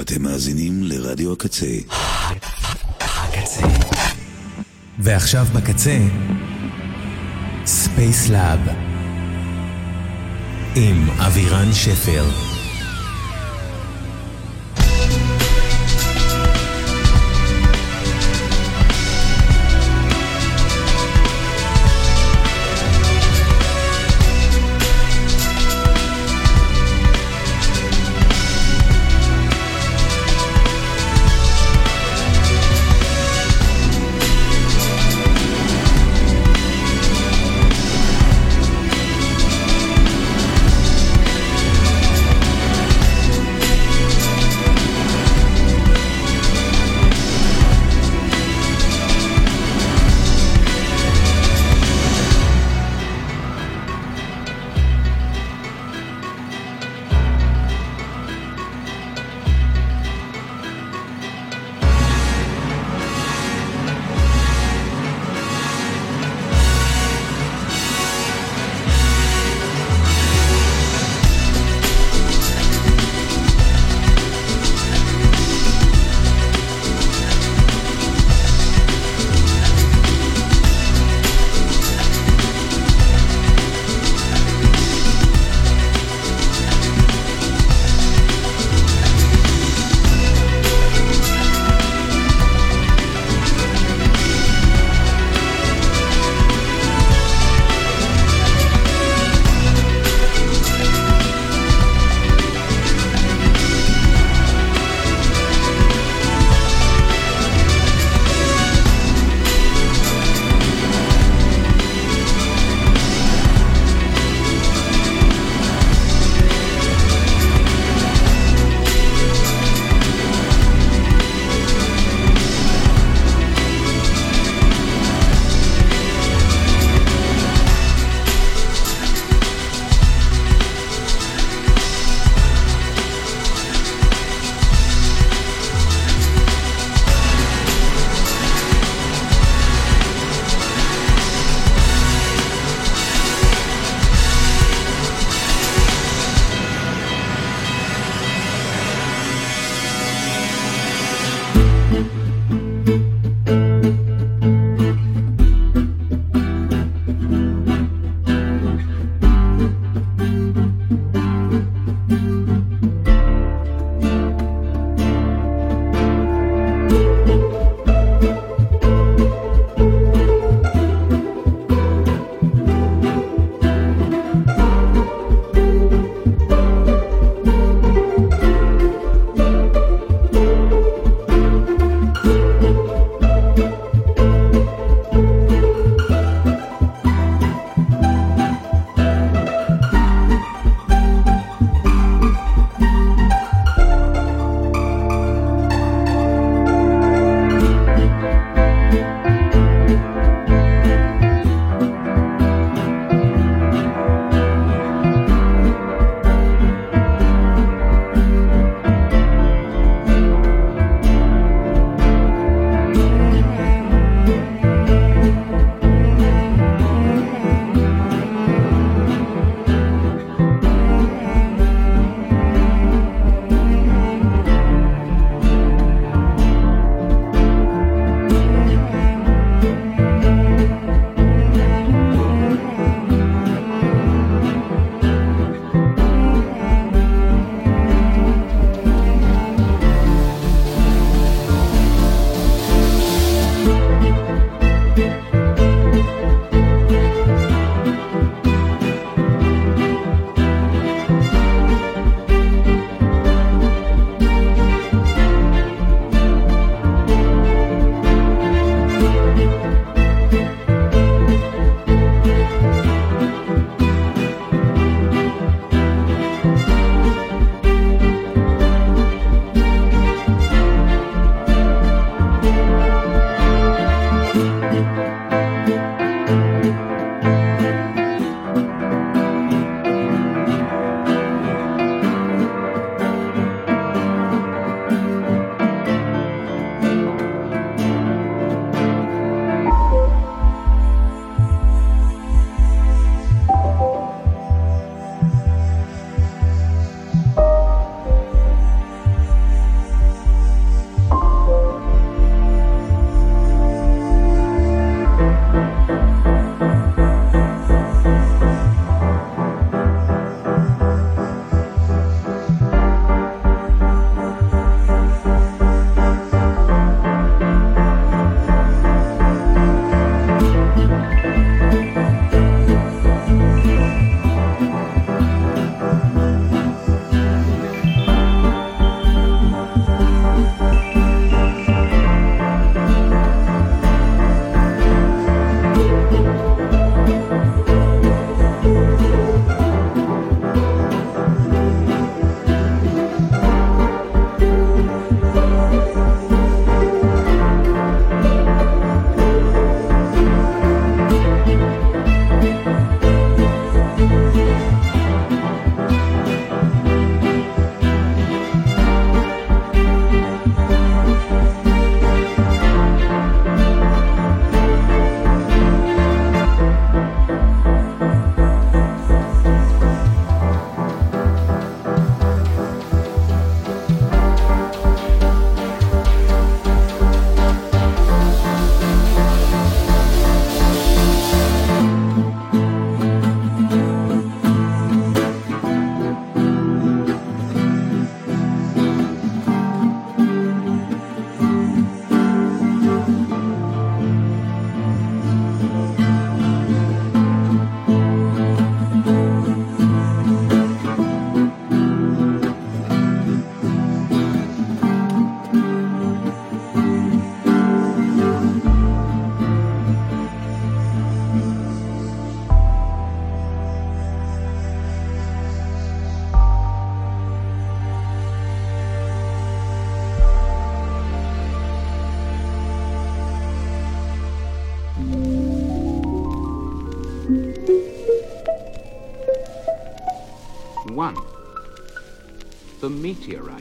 אתם מאזינים לרדיו הקצה. הקצה. ועכשיו בקצה, ספייסלאב עם אבירן שפר. Meteorite.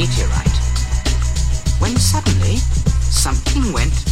Meteorite. When suddenly, something went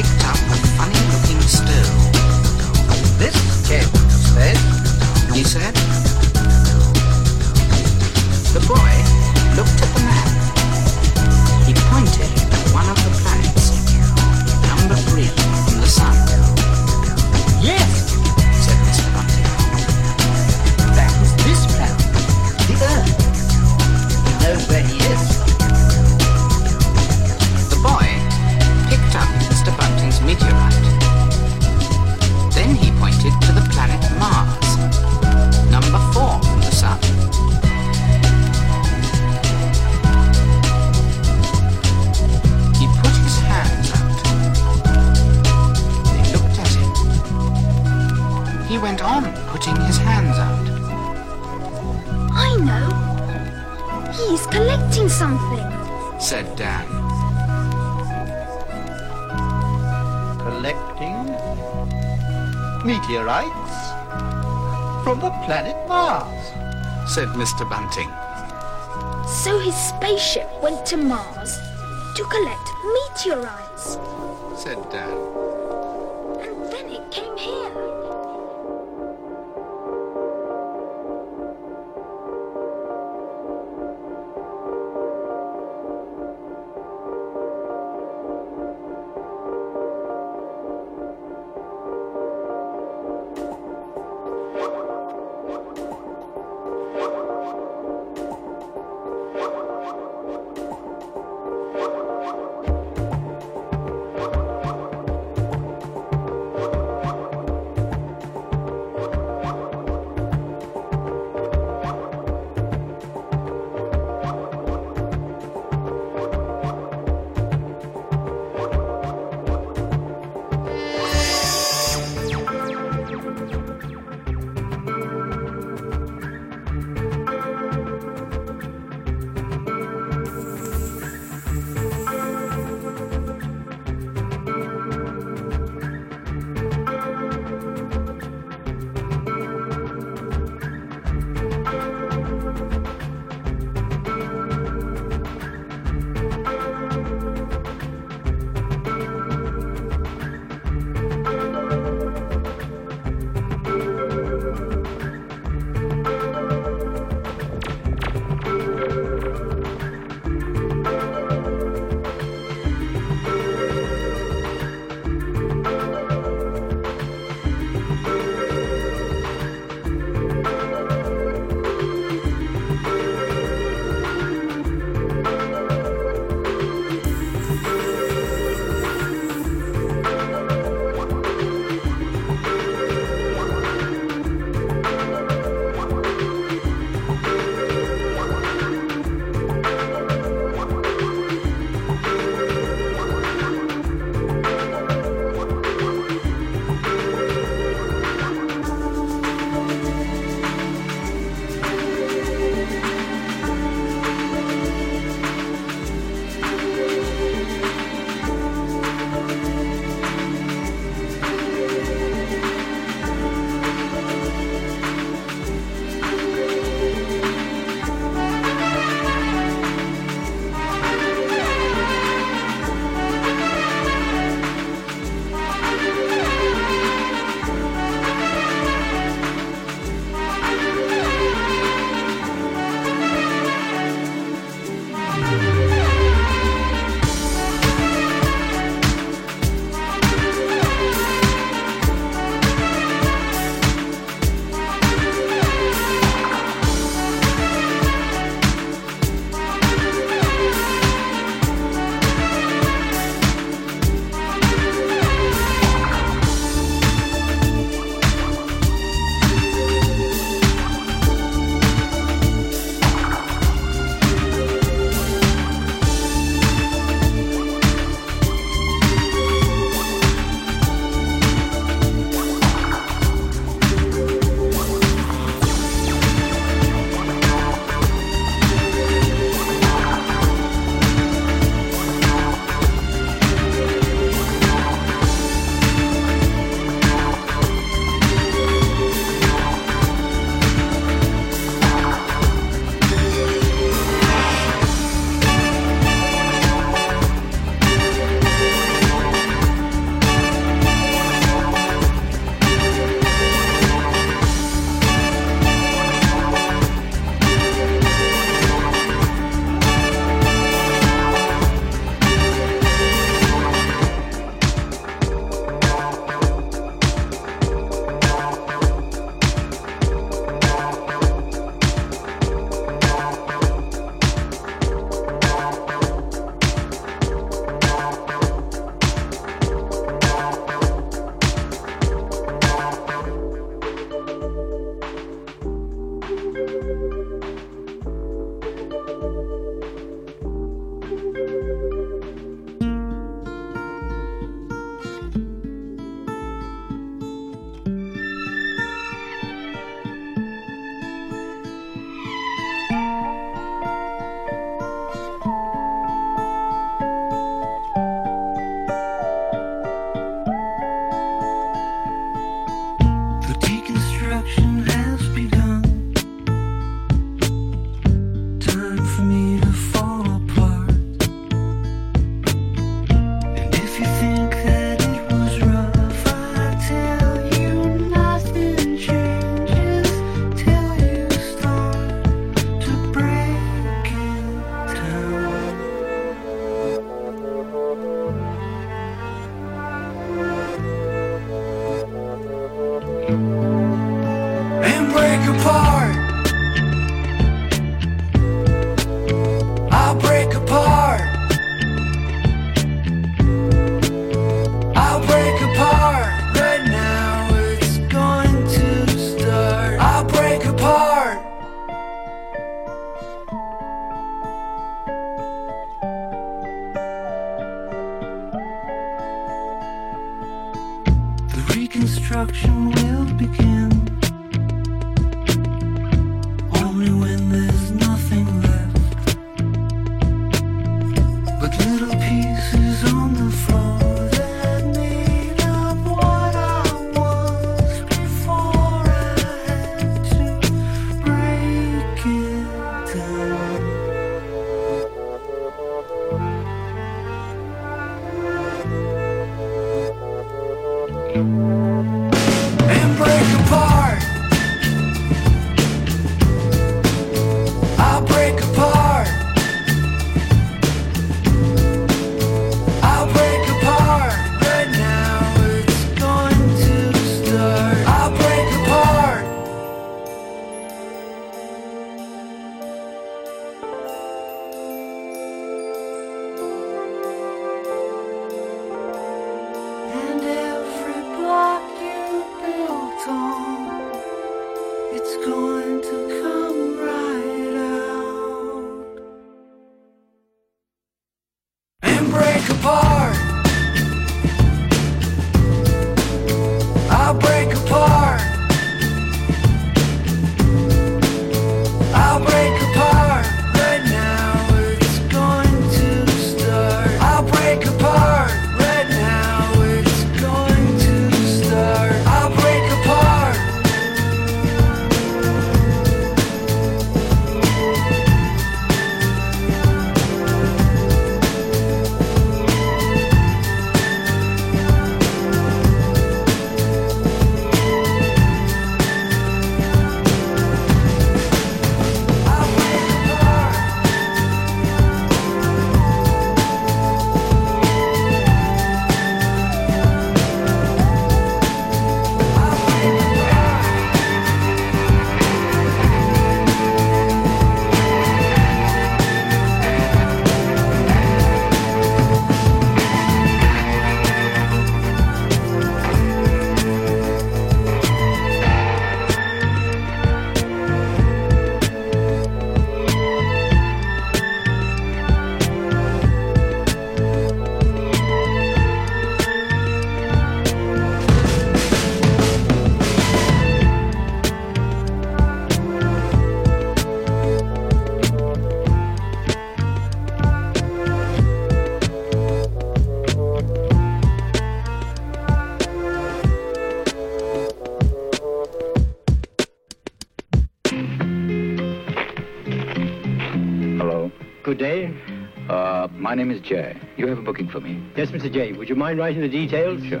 my name is Jay. You have a booking for me? Yes, Mr. J. Would you mind writing the details? Sure.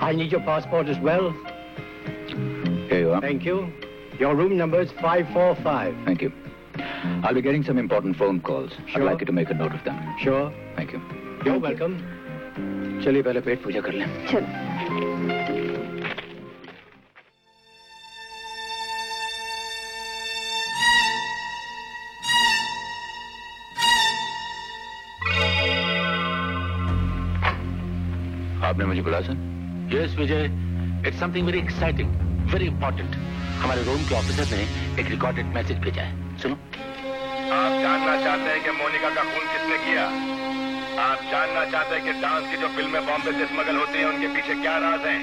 I need your passport as well. Here you are. Thank you. Your room number is 545. Thank you. I'll be getting some important phone calls. Sure. I'd like you to make a note of them. Sure. Thank you. You're welcome. चलिए पहले पेट पूजा कर लें आपने मुझे बुलाया sir? Yes Vijay it's something very exciting very important हमारे room के officer ने एक रिकॉर्डेड मैसेज भेजा है। सुनो। आप जानना चाहते हैं कि मोनिका का खून किसने किया? आप जानना चाहते हैं कि डांस की जो फ़िल्में बॉम्बे से स्मगल होती हैं उनके पीछे क्या राज हैं?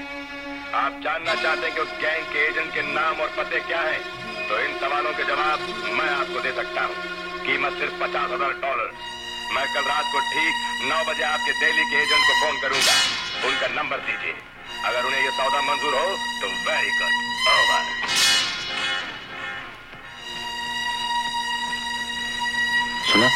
आप जानना चाहते हैं कि उस गैंग के एजेंट के नाम और पते क्या हैं? तो इन सवालों के जवाब मैं आपको दे सकता हूँ। कीमत सिर्फ़ पचास हज़ार डॉलर मैं कल रात को ठीक नौ बजे आपके दिल्ली के एजेंट को फ़ोन करूँगा। उनका नंबर दीजिए। अगर उन्हें यह सौदा मंजूर हो तो वेरी गुड ओवर सुना?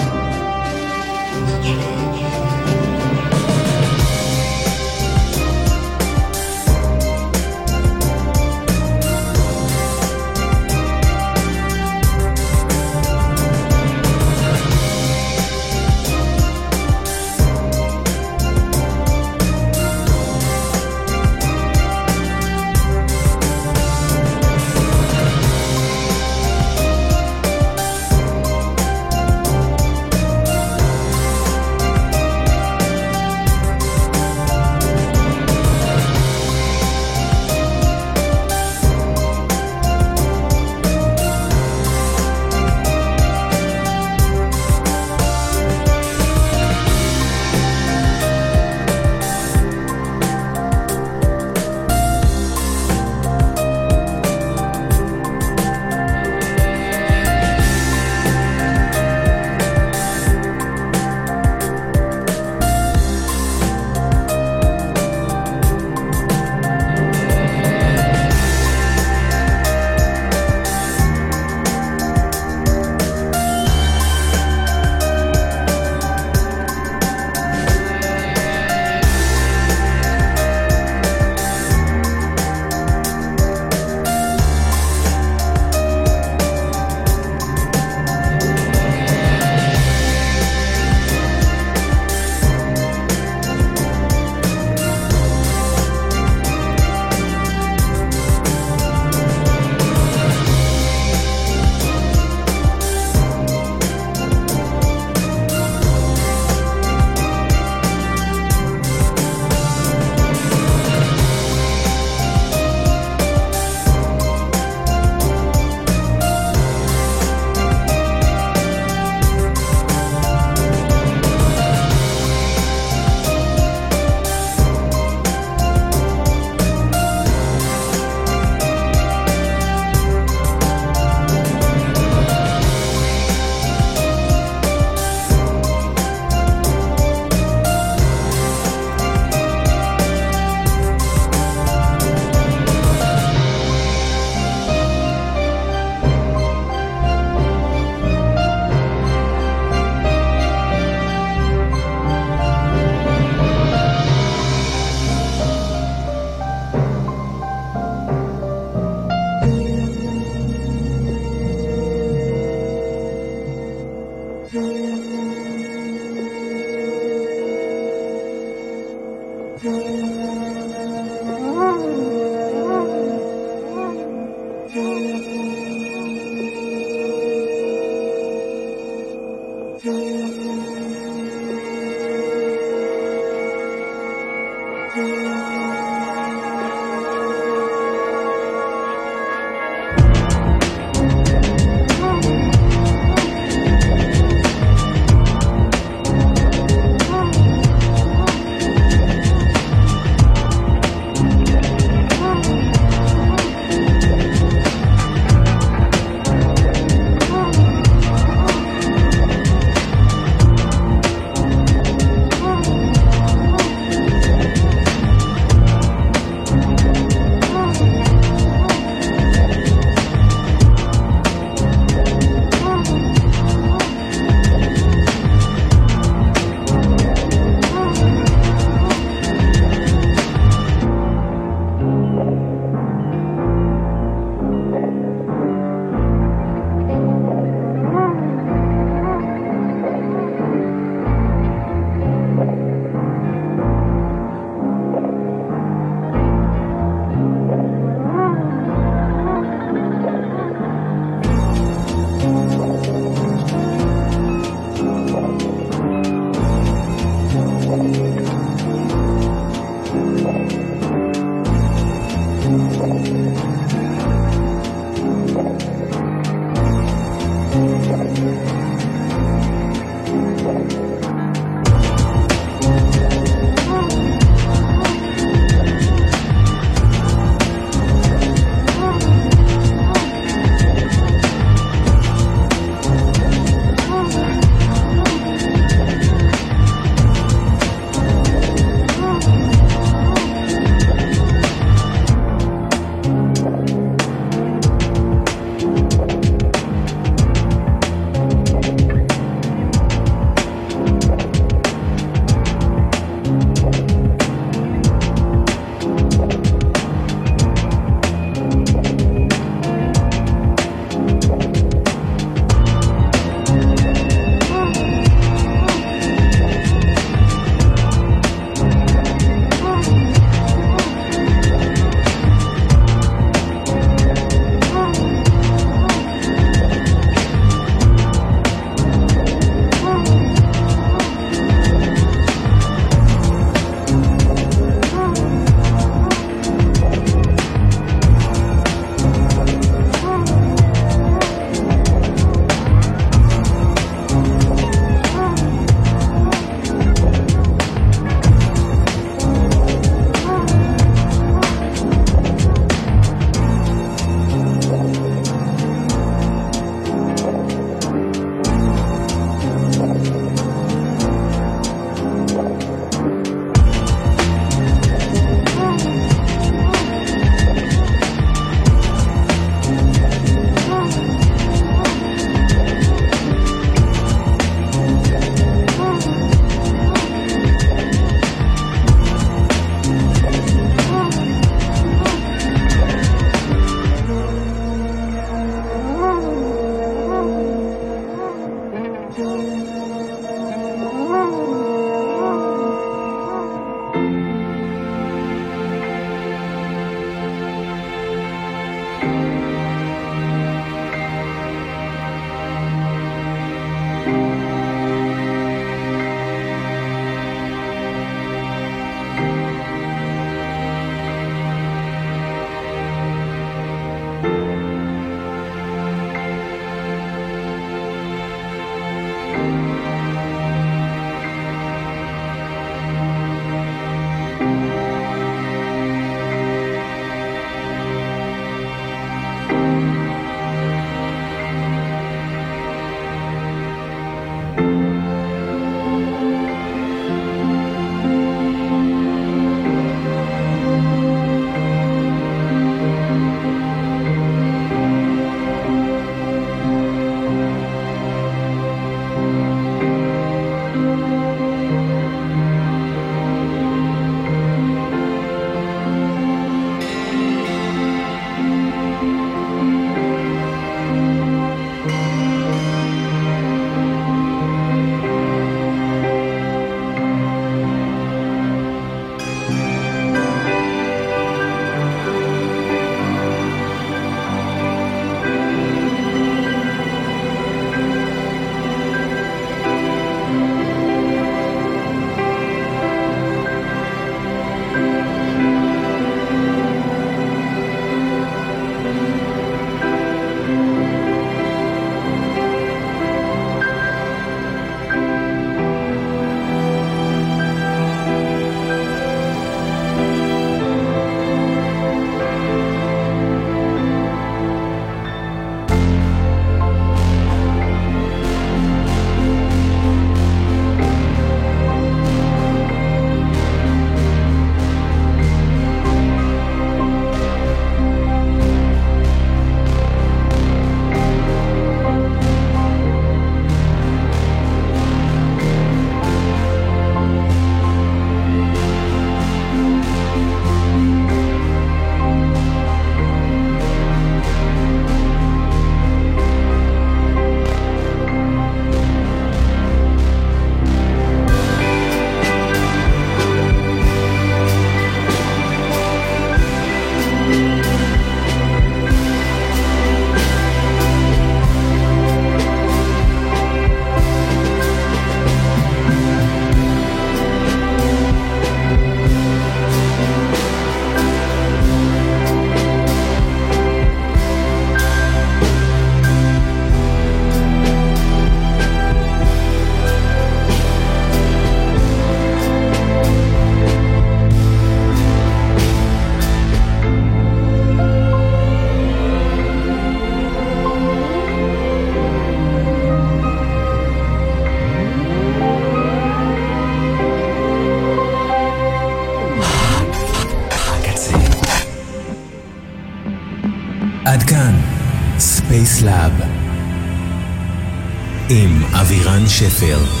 Sheffield.